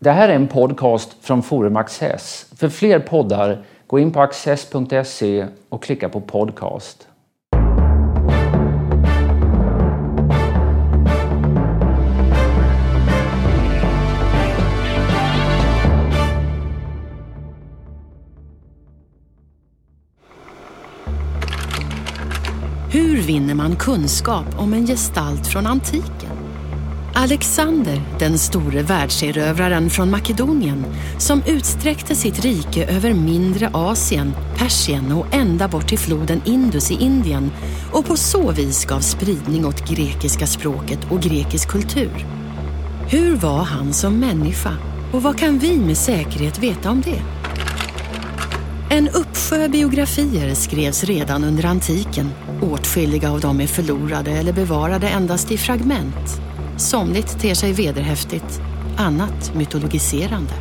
Det här är en podcast från Forum Access. För fler poddar, gå in på access.se och klicka på podcast. Hur vinner man kunskap om en gestalt från antiken? Alexander, den store världserövraren från Makedonien som utsträckte sitt rike över mindre Asien, Persien och ända bort till floden Indus i Indien och på så vis gav spridning åt grekiska språket och grekisk kultur. Hur var han som människa och vad kan vi med säkerhet veta om det? En uppsjö biografier skrevs redan under antiken. Åtskilliga av dem är förlorade eller bevarade endast i fragment. Somligt ter sig vederhäftigt, annat mytologiserande.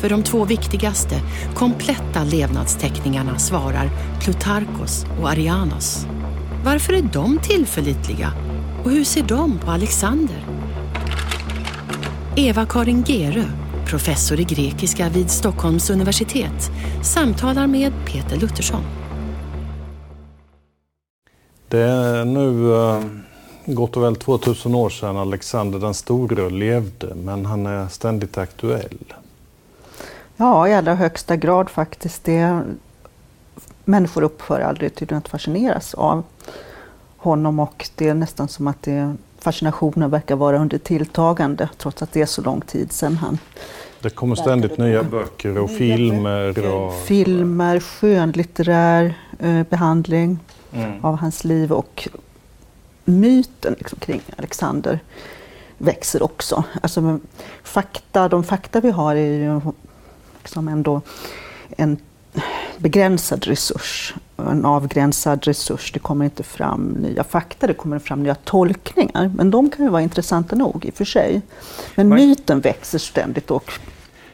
För de två viktigaste, kompletta levnadsteckningarna svarar Plutarkos och Arianos. Varför är de tillförlitliga? Och hur ser de på Alexander? Eva-Karin Gerö, professor i grekiska vid Stockholms universitet, samtalar med Peter Luttersson. Det är nu eh, gott och väl 2000 år sedan Alexander den store levde, men han är ständigt aktuell. Ja, i allra högsta grad faktiskt. Det, människor upphör aldrig tydligen att fascineras av honom och det är nästan som att det, fascinationen verkar vara under tilltagande trots att det är så lång tid sedan han Det kommer ständigt nya böcker och filmer. Och... Filmer, skönlitterär eh, behandling Mm. av hans liv och myten liksom, kring Alexander växer också. Alltså, fakta, de fakta vi har är ju liksom ändå en begränsad resurs, en avgränsad resurs. Det kommer inte fram nya fakta, det kommer fram nya tolkningar. Men de kan ju vara intressanta nog i och för sig. Men myten växer ständigt och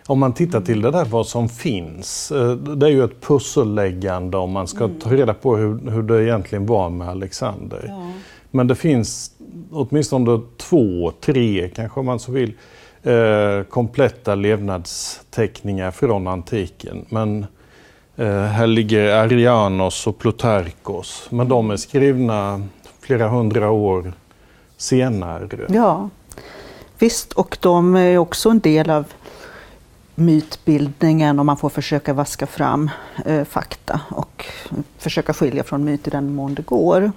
Om man tittar till det där vad som finns. eh, Det är ju ett pusselläggande om man ska Mm. ta reda på hur, hur det egentligen var med Alexander. Men det finns åtminstone två, tre kanske om man så vill, eh, kompletta levnadsteckningar från antiken. Men eh, här ligger Arianos och Plutarkos. Men de är skrivna flera hundra år senare. Ja, visst. Och de är också en del av mytbildningen och man får försöka vaska fram eh, fakta och försöka skilja från myt i den mån det går.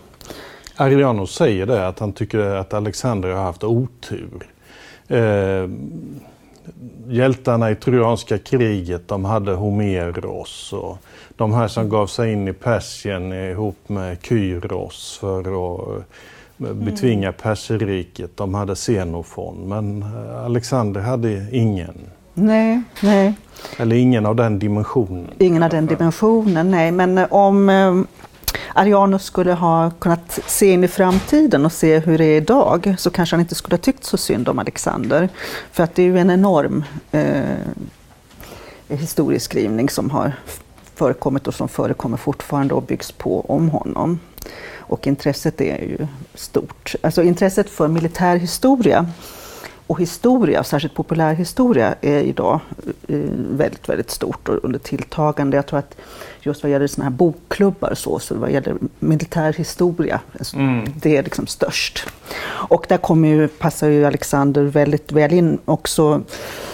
Arianos säger det, att han tycker att Alexander har haft otur. Eh, hjältarna i Trojanska kriget, de hade Homeros. Och de här som gav sig in i Persien ihop med Kyros för att eh, betvinga perserriket, de hade Xenofon. Men eh, Alexander hade ingen. Nej, nej. Eller ingen av den dimensionen. Ingen av den dimensionen, nej. Men eh, om Arianus skulle ha kunnat se in i framtiden och se hur det är idag så kanske han inte skulle ha tyckt så synd om Alexander. För att det är ju en enorm eh, historieskrivning som har förekommit och som förekommer fortfarande och byggs på om honom. Och intresset är ju stort. Alltså intresset för militärhistoria och historia, särskilt populärhistoria, är idag eh, väldigt, väldigt stort och under tilltagande. Jag tror att just vad gäller såna här bokklubbar så, så vad gäller militärhistoria, alltså, det är liksom störst. Och där kommer ju, passar ju Alexander väldigt väl in också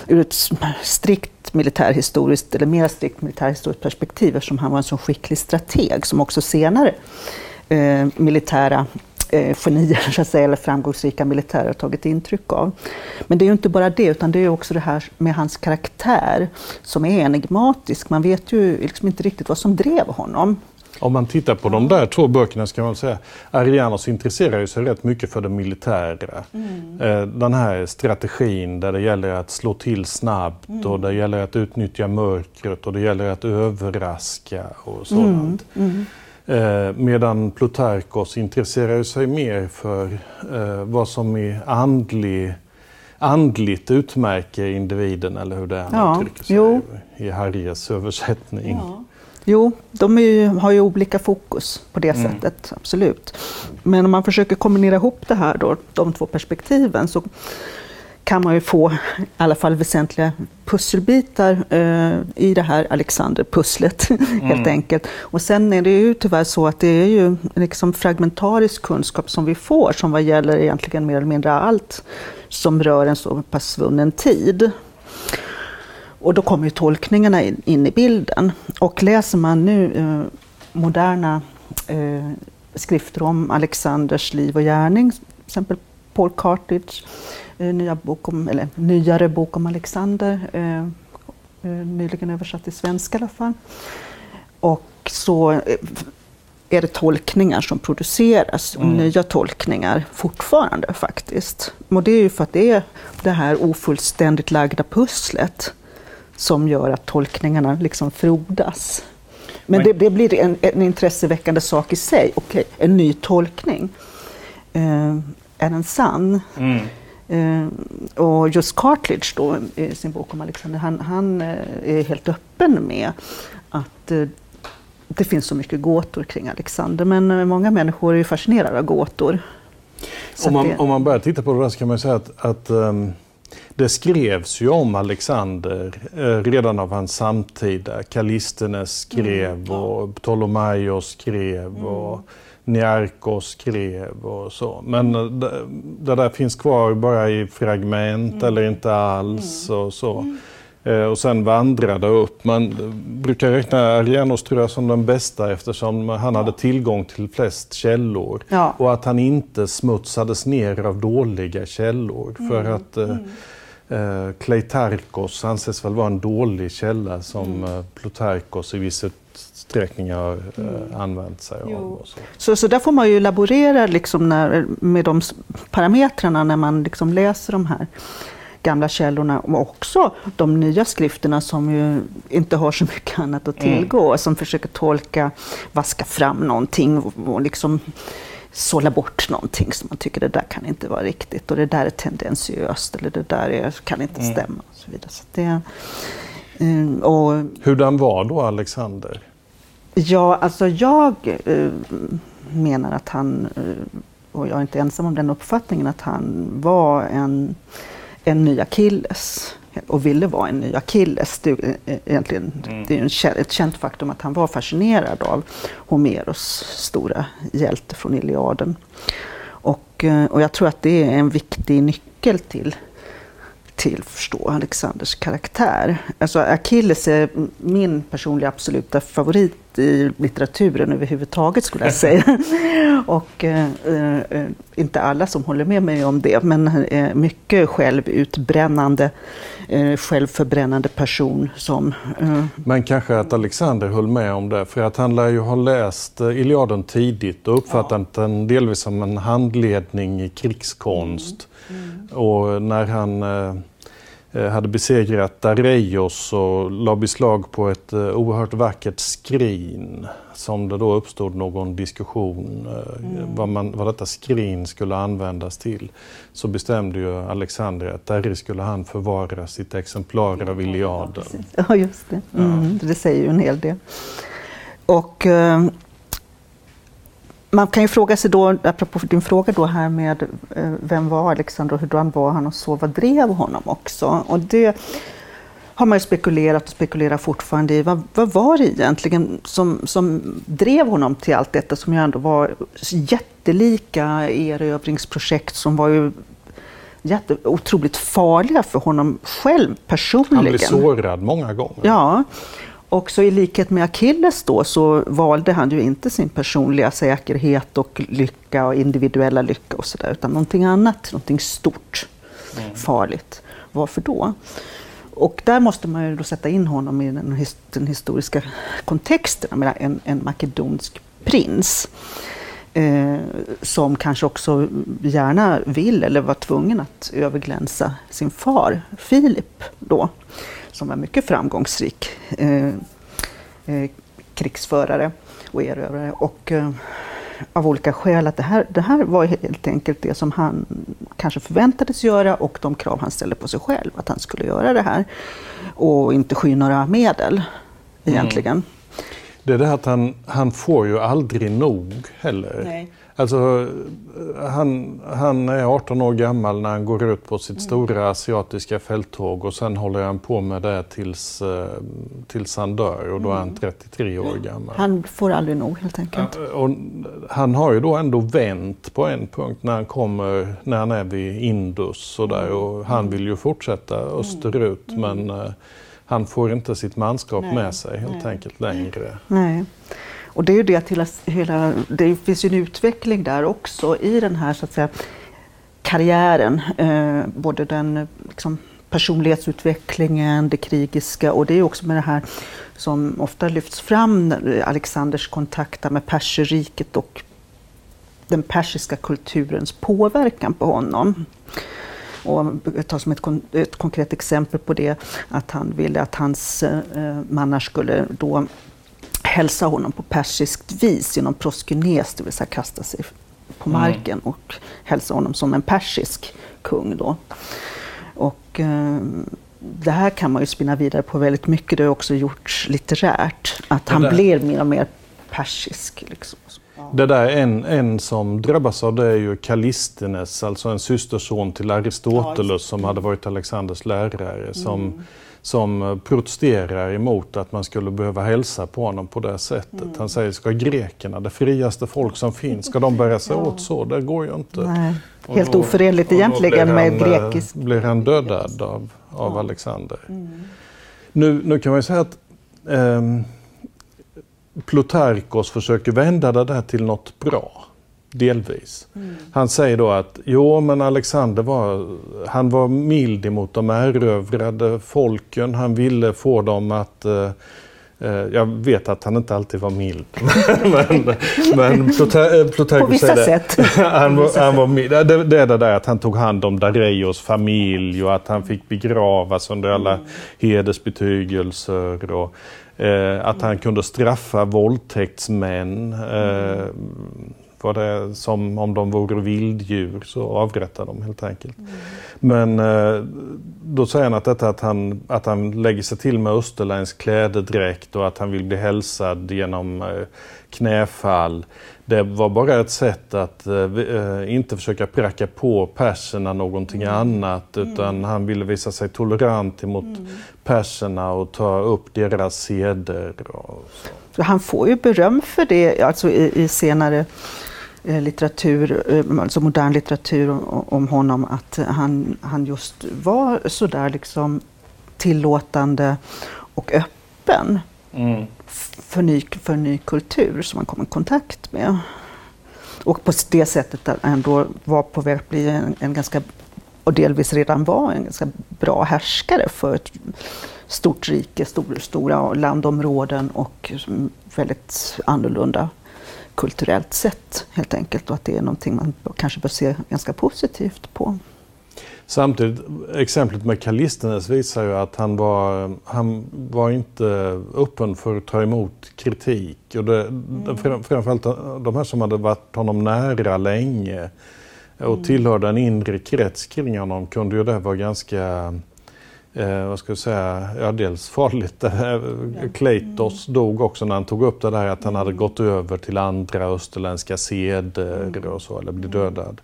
ur ett strikt militärhistoriskt, eller mer strikt militärhistoriskt perspektiv eftersom han var en så skicklig strateg som också senare eh, militära eh, genier, så att säga, eller framgångsrika militärer har tagit intryck av. Men det är ju inte bara det, utan det är också det här med hans karaktär som är enigmatisk. Man vet ju liksom inte riktigt vad som drev honom. Om man tittar på de där två böckerna ska man säga Arianos intresserar sig rätt mycket för det militära. Eh, Den här strategin där det gäller att slå till snabbt och det gäller att utnyttja mörkret och det gäller att överraska och sådant. Eh, Medan Plutarkos intresserar sig mer för eh, vad som är andlig, andligt utmärker individen eller hur det är Ja, uttrycker sig jo. i Harries översättning. Jo, de ju, har ju olika fokus på det sättet, absolut. Men om man försöker kombinera ihop det här då, de två perspektiven, så kan man ju få i alla fall väsentliga pusselbitar eh, i det här Alexander-pusslet mm. helt enkelt. Och sen är det ju tyvärr så att det är ju liksom fragmentarisk kunskap som vi får som vad gäller egentligen mer eller mindre allt som rör en så pass svunnen tid. Och då kommer ju tolkningarna in, in i bilden. Och läser man nu eh, moderna eh, skrifter om Alexanders liv och gärning, till exempel Paul Cartridge, eh, nya bok om, eller nyare bok om Alexander, eh, eh nyligen översatt till svenska i alla fall. Och så är det tolkningar som produceras, mm. nya tolkningar fortfarande faktiskt. Och det är ju för att det är det här ofullständigt lagda pusslet som gör att tolkningarna liksom frodas. Men, det, det, blir en, en intresseväckande sak i sig. Okay, en ny tolkning. Eh, är den sann? Mm. Eh, och just Cartledge då, i sin bok om Alexander, han, han eh, är helt öppen med att eh, det finns så mycket gåtor kring Alexander. Men många människor är ju fascinerade av gåtor. Om man, det... om man börjar titta på det där så kan man säga att, att um det skrevs ju om Alexander eh, redan av hans samtida. Kallistenes skrev mm, ja. och Ptolemaios skrev mm. och Niarkos skrev och så. Men mm. det, det, där finns kvar bara i fragment mm. eller inte alls mm. och så. Mm. Eh, och sen vandrade upp. Man brukar räkna Arianos tror jag som den bästa eftersom han hade tillgång till flest källor. Ja. Och att han inte smutsades ner av dåliga källor. För att eh, Eh, Kleitarkos anses väl vara en dålig källa som mm. Eh, Plutarkos i viss utsträckning har eh, mm. använt sig av. Så. så. Så, där får man ju laborera liksom när, med de parametrarna när man liksom läser de här gamla källorna och också de nya skrifterna som ju inte har så mycket annat att mm. tillgå, mm. som försöker tolka, vaska fram någonting och, och liksom sålla bort någonting som man tycker det där kan inte vara riktigt och det där är tendensiöst eller det där är, kan inte mm. stämma. Och så vidare. Så det, um, och, Hurdan var då Alexander? Ja, alltså jag uh, menar att han, uh, och jag är inte ensam om den uppfattningen, att han var en, en ny Akilles och ville vara en ny Akilles. Det är, egentligen, mm. det är ett känt faktum att han var fascinerad av Homeros stora hjälte från Iliaden. Och, eh, och jag tror att det är en viktig nyckel till till att förstå Alexanders karaktär. Alltså Achilles är min personliga absoluta favorit i litteraturen överhuvudtaget skulle jag säga. och eh, eh, inte alla som håller med mig om det, men eh, mycket självutbrännande, eh, självförbrännande person som... Eh, men kanske att Alexander höll med om det, för att han lär ju ha läst eh, Iliaden tidigt och uppfattat ja. den delvis som en handledning i krigskonst. Mm. Mm. Och när han eh, Eh, hade besegrat Dareios och la beslag på ett eh, oerhört vackert skrin som det då uppstod någon diskussion eh, mm. vad, man, vad detta skrin skulle användas till. Så bestämde ju Alexander att där skulle han förvara sitt exemplar av Iliaden. Ja, just det. Mm, ja. Det säger ju en hel del. Och man kan ju fråga sig då, apropå din fråga då här med eh, vem var Alexander och hur var han och så, vad drev honom också? Och det har man ju spekulerat och spekulerar fortfarande i. Vad, vad var det egentligen som, som drev honom till allt detta som ju ändå var jättelika erövringsprojekt som var ju jätte, otroligt farliga för honom själv personligen. Han blev sårad många gånger. Ja, och så i likhet med Achilles då så valde han ju inte sin personliga säkerhet och lycka och individuella lycka och sådär, utan någonting annat, någonting stort, mm. farligt. Varför då? Och där måste man ju då sätta in honom i den, his den historiska kontexten, med en, en makedonsk prins. Eh, som kanske också gärna vill, eller var tvungen att överglänsa sin far Filip då som var mycket framgångsrik eh, eh, krigsförare och erövrare. Och, eh, av olika skäl att det här, det här var helt enkelt det som han kanske förväntades göra och de krav han ställde på sig själv att han skulle göra det här. Och inte sky några medel egentligen. Mm. Det är det att han, han får ju aldrig nog heller. Nej. Alltså, han, han är 18 år gammal när han går ut på sitt Mm. stora asiatiska fälttåg och sen håller han på med det tills, eh, tills han dör och då är han 33 år gammal. Mm. Han får aldrig nog helt enkelt. Och han har ju då ändå vänt på en punkt när han kommer, när han är vid Indus och där och han vill ju fortsätta österut men eh, han får inte sitt manskap Nej, med sig helt nej. enkelt längre. Nej. Och det är ju det att hela, hela, det finns ju en utveckling där också i den här så att säga, karriären. Eh, både den liksom, personlighetsutvecklingen, det krigiska och det är också med det här som ofta lyfts fram, Alexanders kontakter med perserriket och den persiska kulturens påverkan på honom. Och jag tar som ett, kon- ett konkret exempel på det att han ville att hans eh, eh mannar skulle då hälsa honom på persiskt vis genom proskynes, det vill säga kasta sig på marken och hälsa honom som en persisk kung. Då. Och, eh, det här kan man ju spinna vidare på väldigt mycket. Det har också gjorts litterärt. Att han där- blev mer och mer persisk. Liksom. Det där en, en som drabbas av det är ju Kallistenes, alltså en systerson till Aristoteles som hade varit Alexanders lärare. Som, som eh, protesterar emot att man skulle behöva hälsa på honom på det sättet. Han säger, ska grekerna, det friaste folk som finns, ska de bära sig åt så? Det går ju inte. Nej, helt då- oförenligt egentligen med eh, grekisk... blir han dödad av, av Alexander. Nu, nu kan man ju säga att ehm, Plutarkos försöker vända det där till något bra. Delvis. Han säger då att jo, men Alexander var, han var mild emot de erövrade folken. Han ville få dem att eh, eh, jag vet att han inte alltid var mild. men men Pluta- eh, På vissa säger det. sätt. han, var, han var mild. Det, det är det där att han tog hand om Dareios familj och att han fick begravas under alla hedersbetygelser. Och, eh, att han kunde straffa våldtäktsmän. Eh, var det som om de vore vilddjur så avrättade de helt enkelt. Men eh, då säger han att detta att han, att han lägger sig till med österländsk klädedräkt och att han vill bli hälsad genom eh, knäfall. Det var bara ett sätt att eh, inte försöka pracka på perserna någonting annat utan han ville visa sig tolerant emot perserna och ta upp deras seder. Och så. Så han får ju beröm för det alltså i, i senare litteratur, eh, alltså modern litteratur om honom, att han, han just var sådär liksom tillåtande och öppen f- för ny, för ny kultur som han kom i kontakt med. Och på det sättet att han ändå var på väg att bli en, en ganska, och delvis redan var en ganska bra härskare för ett stort rike, stor, stora landområden och väldigt annorlunda kulturellt sett helt enkelt. Och att det är någonting man kanske bör se ganska positivt på. Samtidigt, exemplet med Kallistenes visar ju att han var, han var inte öppen för att ta emot kritik. Och det, fram- framförallt de här som hade varit honom nära länge och tillhörde en inre krets kring honom kunde ju det vara ganska Eh, vad ska jag säga, ja dels farligt. Eh, Kleitos dog också när han tog upp det där att han hade gått över till andra österländska seder och så, eller blev dödad.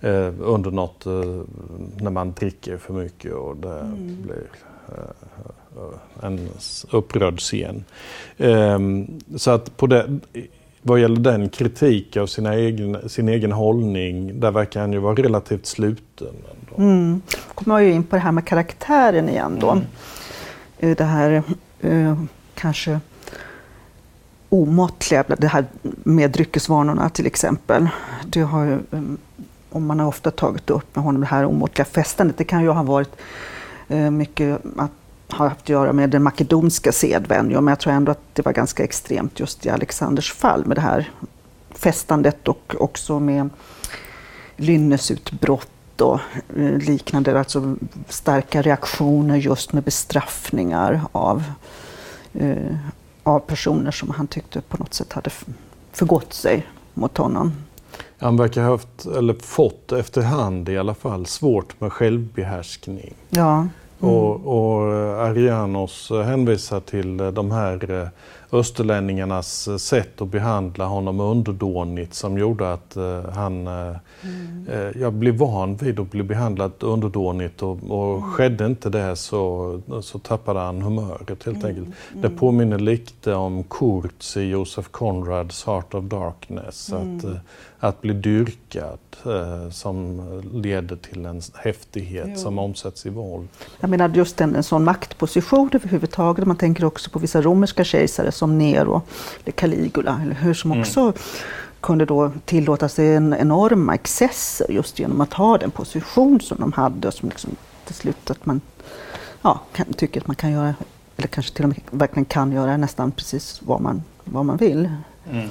Eh, under något, eh, när man dricker för mycket och det blir eh, en s- upprörd scen. Ehm, så att på det, vad gäller den kritik av sina egen, sin egen hållning, där verkar han ju vara relativt sluten. Ändå. Mm. kommer man ju in på det här med karaktären igen då. Eh, Det här eh, kanske omåttliga, det här med dryckesvanorna till exempel. Det har eh, om man har ofta tagit upp med honom det här omåttliga festandet, det kan ju ha varit mycket att har haft att göra med den makedonska sedvänjan, men jag tror ändå att det var ganska extremt just i Alexanders fall med det här festandet och också med lynnesutbrott och eh, liknande, alltså starka reaktioner just med bestraffningar av, eh, av personer som han tyckte på något sätt hade förgått sig mot honom. Han verkar ha haft, eller fått efterhand i alla fall, svårt med självbehärskning. Ja, Mm. Och, och Arianos hänvisar till de här eh, österlänningarnas eh, sätt att behandla honom underdånigt som gjorde att uh, han uh, mm. jag blev van vid att bli behandlad underdånigt och, och mm. skedde inte det så, så tappade han humöret helt mm. enkelt. Det mm. påminner lite om Kurtz i Josef Conrads Heart of Darkness. Att, mm. att bli dyrkad som leder till en häftighet jo. som omsätts i våld. Jag menar just en, en sån maktposition överhuvudtaget. Man tänker också på vissa romerska kejsare som Nero eller Caligula, eller hur som mm. också mm. kunde då tillåta sig en enorma excesser just genom att ha den position som de hade och som liksom till slut att man ja, kan, tycker att man kan göra, eller kanske till och med verkligen kan göra nästan precis vad man, vad man vill. Mm.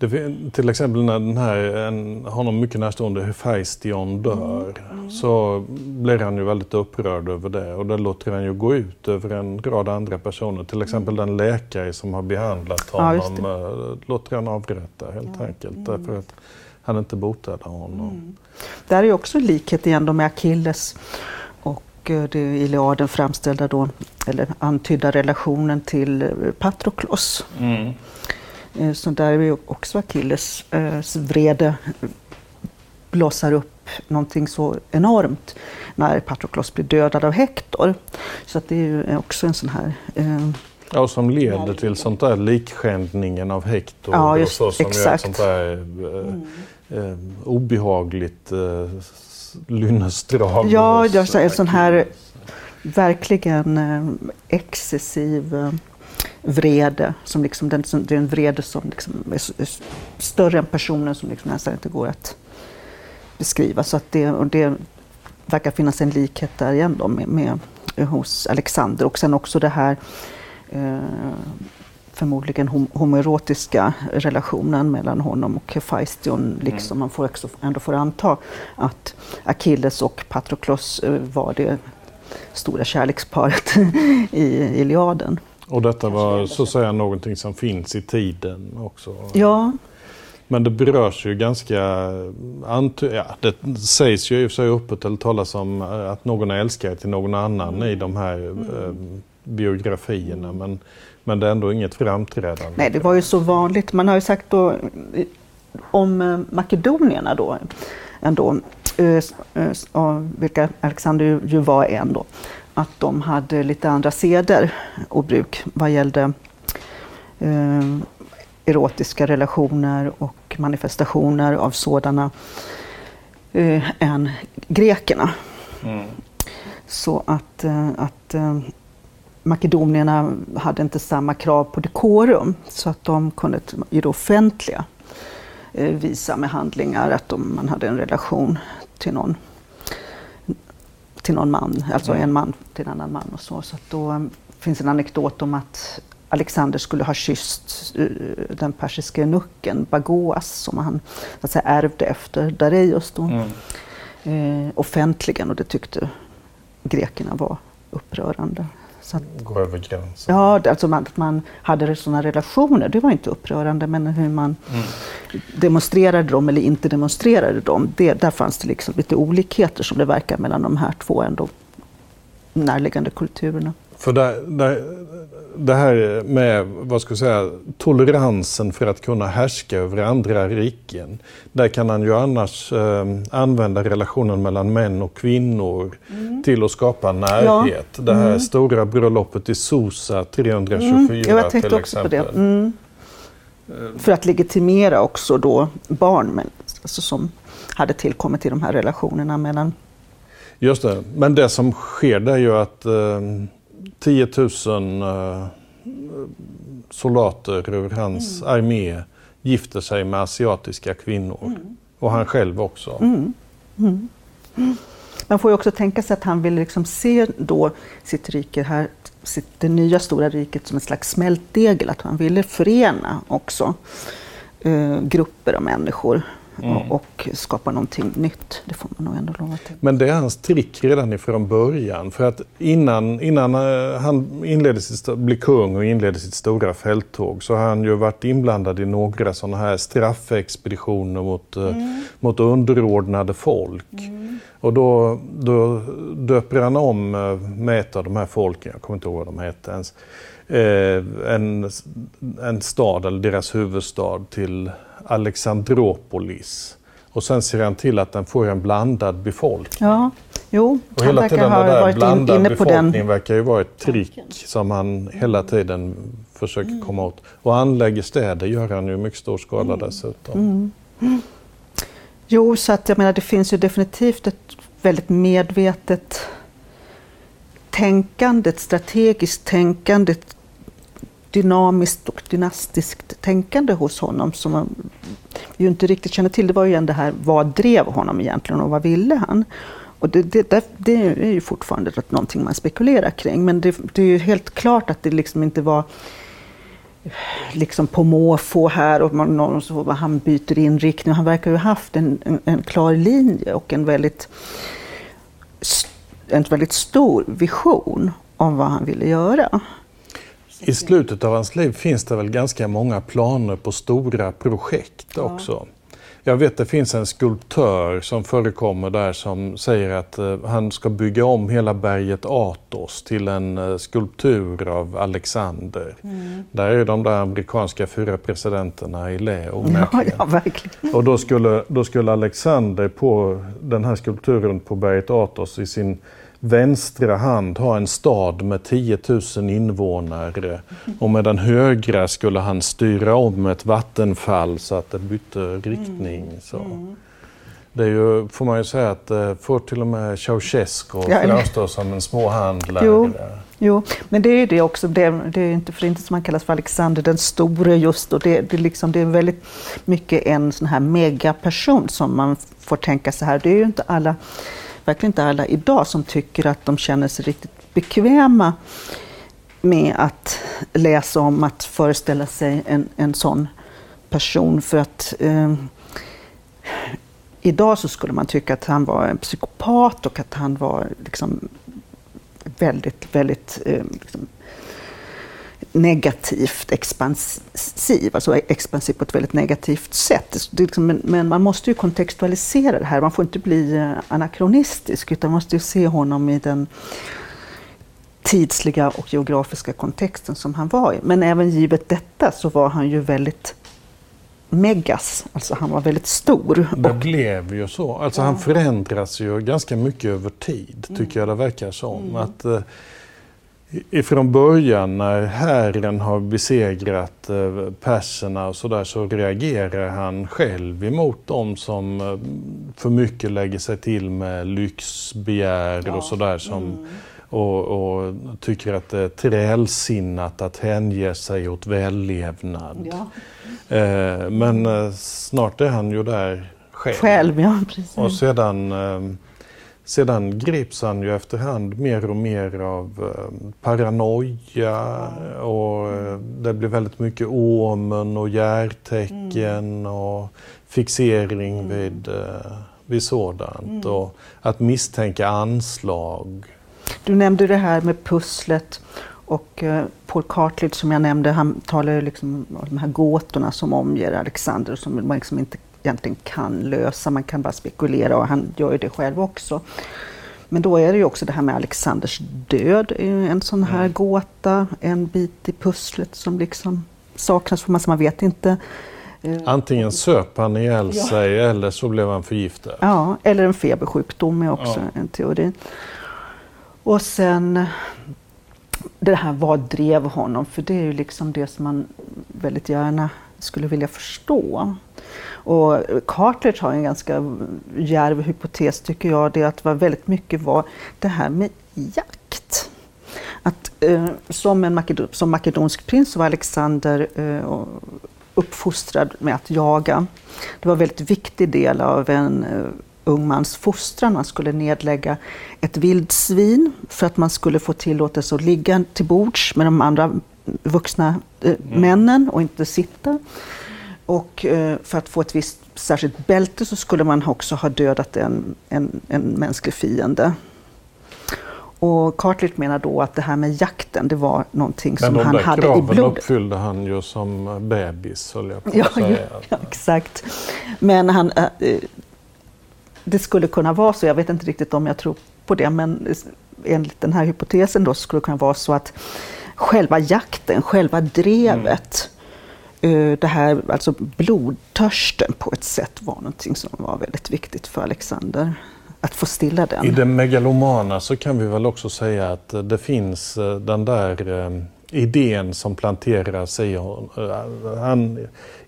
Det, till exempel när den här, en, honom mycket närstående Hephaistion dör mm. Mm. så blir han ju väldigt upprörd över det och det låter han ju gå ut över en rad andra personer. Till exempel mm. den läkare som har behandlat honom ja, äh, låter han avrätta helt ja. enkelt mm. därför att han inte botade honom. Mm. Där är också likhet igen med Achilles och eh, det Iliaden framställda då, eller antydda relationen till eh, Patroklos. Mm. Eh, så där är också Achilles eh, vrede blossar upp någonting så enormt när Patroklos blir dödad av Hektor. Så att det är ju också en sån här eh, Ja, som leder till sånt där likskändningen av Hektor. Ja, just, så, som exakt. gör ett sånt där eh, mm. eh, obehagligt eh, lynnesdrag. Ja, jag en sån här verkligen eh, excessiv vrede. Som liksom, den, det är en vrede som liksom är större än personen som liksom nästan inte går att beskriva. Så att det, och det verkar finnas en likhet där igen då med, med hos Alexander. Och sen också det här eh, förmodligen hom homoerotiska relationen mellan honom och Hephaistion. Liksom mm. Man får också ändå får anta att Achilles och Patroklos eh, var det stora kärleksparet i Iliaden. Och detta var så att säga någonting som finns i tiden också? Ja. Men det berörs ju ganska... Ja, det sägs ju i och för sig öppet eller talas om eh, att någon är älskare till någon annan mm. i de här mm. eh, biografierna. Men, men det är ändå inget framträdande. Nej, det var ju så vanligt. Man har ju sagt då om eh, makedonierna då, ändå, vilka Alexander ju var en då, att de hade lite andra seder och bruk vad gällde eh, erotiska relationer och manifestationer av sådana eh, än grekerna. Mm. Så att, eh, att eh, makedonierna hade inte samma krav på dekorum så att de kunde i det offentliga eh, visa med handlingar att de, man hade en relation till någon till någon man, alltså mm. en man till en annan man och så. Så då um, finns en anekdot om att Alexander skulle ha kysst uh, den persiska nucken Bagoas som han så att säga, ärvde efter Dareios då, mm. uh, offentligen och det tyckte grekerna var upprörande. Så att, Gå över gränsen. Ja, alltså man, att man hade sådana relationer, det var inte upprörande, men hur man mm. demonstrerade dem eller inte demonstrerade dem, det, där fanns det liksom lite olikheter som det verkar mellan de här två ändå närliggande kulturerna. För det, det, det, här med vad ska jag säga, toleransen för att kunna härska över andra riken. Där kan han ju annars eh, använda relationen mellan män och kvinnor mm. till att skapa närhet. Ja. Det här mm. stora bröllopet i Sosa 324 mm. jag till exempel. På det. Mm. För att legitimera också då barn alltså som hade tillkommit i de här relationerna mellan Just det, men det som sker är ju att eh, 10 000 uh, soldater ur hans mm. armé gifter sig med asiatiska kvinnor. Mm. Och han själv också. Mm. mm. Man får ju också tänka sig att han vill liksom se då sitt rike här, sitt, det nya stora riket som en slags smältdegel. Att han ville förena också uh, grupper av människor mm. och, och skapa någonting nytt. Det får man nog ändå lova till. Men det är hans trick redan ifrån början. För att innan, innan eh, han inledde sitt, blev kung och inledde sitt stora fälttåg så har han ju varit inblandad i några sådana här straffexpeditioner mot, eh, mm. mot underordnade folk. Mm. Och då, då döper han om eh, med ett av de här folken, jag kommer inte ihåg vad de hette ens, en, en stad, eller deras huvudstad, till Alexandropolis. Och sen ser han till att den får en blandad befolkning. Ja, jo, och hela tiden den där blandad inne på befolkning den. verkar ju vara ett trick som han hela tiden försöker mm. komma åt. Och anlägger städer gör han ju i mycket stor skala mm. dessutom. Mm. Jo, så att jag menar det finns ju definitivt ett väldigt medvetet tänkande, ett strategiskt tänkande, dynamiskt och dynastiskt tänkande hos honom som man ju inte riktigt känner till. Det var ju igen det här, vad drev honom egentligen och vad ville han? Och det, det, det är ju fortfarande någonting man spekulerar kring. Men det, det, är ju helt klart att det liksom inte var liksom på måfå här och man, någon, så, han byter inriktning. Han verkar ju ha haft en, en, en klar linje och en väldigt, en väldigt stor vision om vad han ville göra. I slutet av hans liv finns det väl ganska många planer på stora projekt ja. också. Jag vet det finns en skulptör som förekommer där som säger att uh, han ska bygga om hela berget Athos till en uh, skulptur av Alexander. Mm. Där är de där amerikanska fyra presidenterna i lä ja, ja, verkligen. Och då skulle, då skulle Alexander på den här skulpturen på berget Athos i sin vänstra hand ha en stad med 10 000 invånare och med den högra skulle han styra om ett vattenfall så att det bytte riktning. Mm. Så. Mm. Det är ju, får man ju säga att det får till och med Ceausescu ja, framstå som en småhandlare. Jo, jo, men det är ju det också. Det, det är inte för inte som han kallas för Alexander den store just. Och det, det, liksom, det är väldigt mycket en sån här megaperson som man får tänka så här. Det är ju inte alla verkligen inte alla idag som tycker att de känner sig riktigt bekväma med att läsa om, att föreställa sig en, en sån person. För att eh, idag så skulle man tycka att han var en psykopat och att han var liksom väldigt, väldigt eh, liksom, negativt expansiv, alltså expansiv på ett väldigt negativt sätt. Liksom, men, men, man måste ju kontextualisera det här, man får inte bli eh, anakronistisk utan man måste ju se honom i den tidsliga och geografiska kontexten som han var i. Men även givet detta så var han ju väldigt megas, alltså han var väldigt stor. Det blev ju så. Alltså ja. han förändras ju ganska mycket över tid, tycker mm. jag det verkar som. Mm. Att, eh, Ifrån början när herren har besegrat eh, perserna och sådär så reagerar han själv emot dem som eh, för mycket lägger sig till med lyxbegär ja. och sådär. Som, mm. och, och, tycker att det är trälsinnat att hänge sig åt vällevnad. Ja. Eh, men snart är han ju där själv. Själv, ja. Och sedan sedan grips han ju efterhand mer och mer av eh, paranoia och eh, det blir väldigt mycket omen och järtecken mm. och fixering mm. vid, eh, vid sådant. Mm. Och att misstänka anslag. Du nämnde det här med pusslet och Paul Cartledge som jag nämnde, han talar ju liksom om de här gåtorna som omger Alexander som man liksom inte egentligen kan lösa. Man kan bara spekulera och han gör ju det själv också. Men då är det ju också det här med Alexanders död, en sån här mm. gåta, en bit i pusslet som liksom saknas för man, man vet inte. Eh, Antingen söp han ihjäl ja. sig eller så blev han förgiftad. Ja, eller en febersjukdom är också ja. en teori. Och sen det här, vad drev honom? För det är ju liksom det som man väldigt gärna skulle vilja förstå. Och Cartledge har en ganska djärv hypotes tycker jag, det att var väldigt mycket var det här med jakt. Att, eh, som, en makedon, som makedonsk prins var Alexander eh, uppfostrad med att jaga. Det var en väldigt viktig del av en eh, ung mans fostran. Man skulle nedlägga ett vildsvin för att man skulle få tillåtelse att ligga till bords med de andra vuxna eh, mm. männen och inte sitta. och eh, för att få ett visst särskilt bälte så skulle man också ha dödat en, en, en mänsklig fiende. Och Cartlet menar då att det här med jakten, det var någonting som han hade i blodet. Men de kraven uppfyllde han ju som bebis, höll jag på ja, att säga. Ja, exakt. Men han, äh, det skulle kunna vara så, jag vet inte riktigt om jag tror på det, men enligt den här hypotesen då skulle det kunna vara så att själva jakten, själva drevet, mm. det här alltså blodtörsten på ett sätt var någonting som var väldigt viktigt för Alexander att få stilla den. I det megalomana så kan vi väl också säga att det finns eh, den där eh, idén som planteras i honom.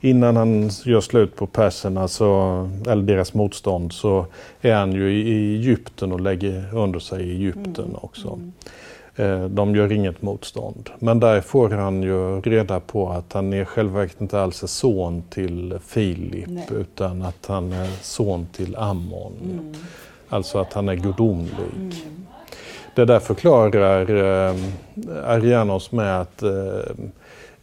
innan han gör slut på perserna, så, eller deras motstånd, så är han ju i Egypten och lägger under sig i Egypten mm. också. Mm. Eh, de gör inget motstånd. Men där får han ju reda på att han i själva verket inte alls är son till Filip utan att han är son till Ammon. Mm. Alltså att han är gudomlig. Mm. Det där förklarar eh, Arianos med att eh,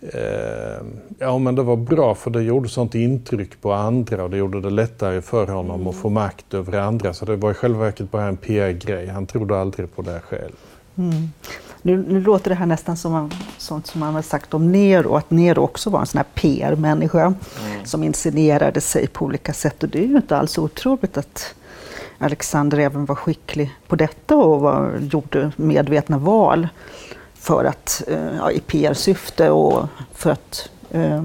eh, ja, men det var bra för det gjorde sånt intryck på andra och det gjorde det lättare för honom mm. att få makt över andra. Så det var i själva verket bara en PR-grej. Han trodde aldrig på det själv. Mm. Nu, nu, låter det här nästan som sånt som man har sagt om Nero, att Nero också var en sån här PR-människa mm. som inscenerade sig på olika sätt. Och det är ju inte alls otroligt att Alexander även var skicklig på detta och var, gjorde medvetna val för att, eh, ja, i PR-syfte och för att eh,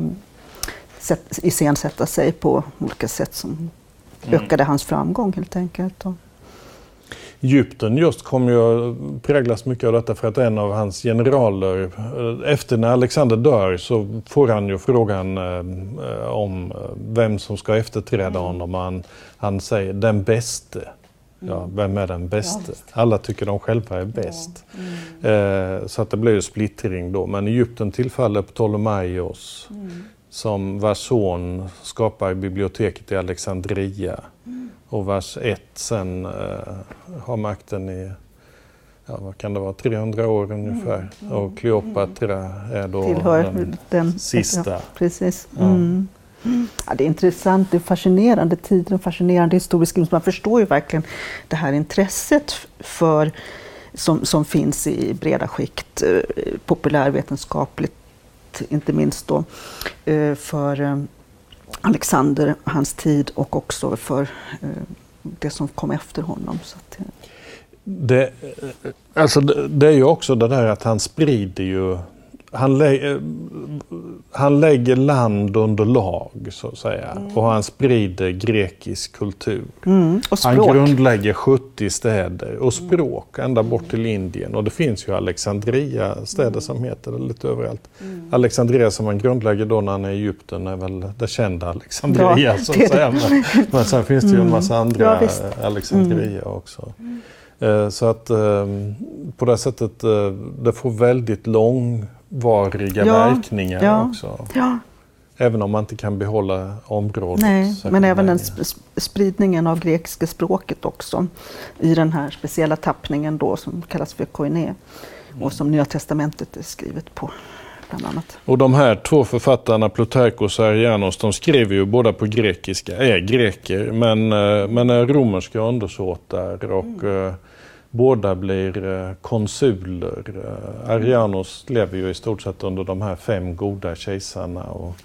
iscensätta sig på olika sätt som mm. ökade hans framgång helt enkelt. Egypten just kommer ju att präglas mycket av detta för att en av hans generaler, eh, efter när Alexander dör så får han ju frågan eh, om vem som ska efterträda mm. honom. Han, han säger den bäste. Ja, mm. vem är den bäste? Ja, Alla tycker de själva är bäst. Ja. Mm. Eh, så att det blir ju splittring då. Men Egypten tillfaller Ptolemaios som vars son skapar biblioteket i Alexandria. Mm. Och vars ett sen eh, har makten i ja, vad kan det vara, 300 år ungefär. Mm. mm. Och Kleopatra är då Tillhör den, den sista. Ja, precis. Mm. Ja, det är intressant, det är fascinerande tider och fascinerande historisk Man förstår ju verkligen det här intresset för, som, som finns i breda skikt, eh, populärvetenskapligt inte minst då, eh, för eh, Alexander, hans tid och också för eh, det som kom efter honom. Så att, eh. det, alltså det, det, är ju också det där att han sprider ju han, eh, han lägger land under lag, så att säga. Mm. Och han sprider grekisk kultur. Mm. Han grundlägger 70 städer och språk ända bort till Indien. Och det finns ju Alexandria, städer som heter det lite överallt. Mm. Alexandria som han grundlägger då när han är i Egypten är väl det kända Alexandria. Bra. Så att säga. Men, men sen finns det ju en massa mm. andra ja, Alexandria mm. också. Eh, så att eh, på det sättet, det får väldigt lång långvariga ja, verkningar ja, också. Ja. Även om man inte kan behålla området. Nej, men även den sp spridningen av grekiska språket också i den här speciella tappningen då som kallas för koiné och som Nya Testamentet är skrivet på. Bland annat. Och de här två författarna, Plutarkos och Arianos, de skriver ju båda på grekiska, är greker, men, eh, men är romerska undersåtar och mm. Båda blir eh, konsuler. Eh, Arianos lever ju i stort sett under de här fem goda kejsarna och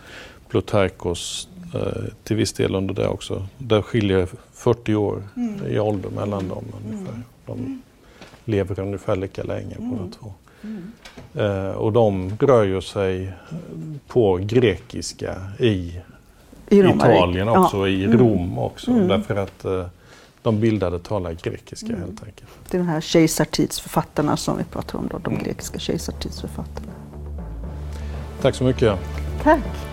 Plutarkos eh, till viss del under det också. Det skiljer 40 år mm. i ålder mellan dem ungefär. Mm. De lever ungefär lika länge mm. båda två. Mm. och de rör ju sig på grekiska i, I Italien också, ja. i Rom mm. också. Mm. Därför att de bildade talar grekiska mm. helt enkelt. Det är de här kejsartidsförfattarna som vi pratar om, då, de mm. grekiska kejsartidsförfattarna. Tack så mycket. Tack.